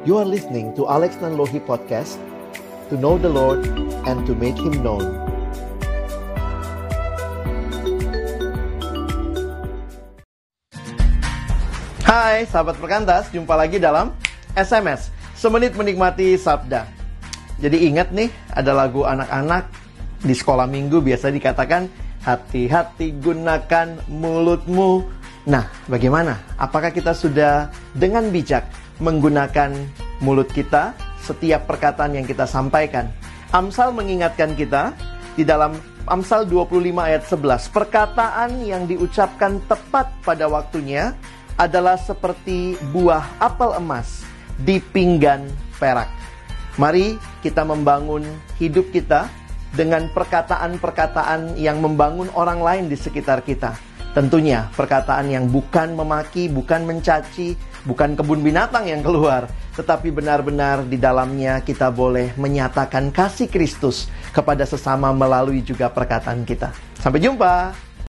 You are listening to Alex Nanlohi Podcast To know the Lord and to make Him known. Hai sahabat perkantas, jumpa lagi dalam SMS Semenit menikmati Sabda. Jadi ingat nih, ada lagu anak-anak di sekolah minggu biasa dikatakan Hati-hati gunakan mulutmu. Nah, bagaimana? Apakah kita sudah dengan bijak menggunakan mulut kita setiap perkataan yang kita sampaikan? Amsal mengingatkan kita di dalam Amsal 25 ayat 11, perkataan yang diucapkan tepat pada waktunya adalah seperti buah apel emas di pinggan perak. Mari kita membangun hidup kita dengan perkataan-perkataan yang membangun orang lain di sekitar kita. Tentunya perkataan yang bukan memaki, bukan mencaci, bukan kebun binatang yang keluar, tetapi benar-benar di dalamnya kita boleh menyatakan kasih Kristus kepada sesama melalui juga perkataan kita. Sampai jumpa.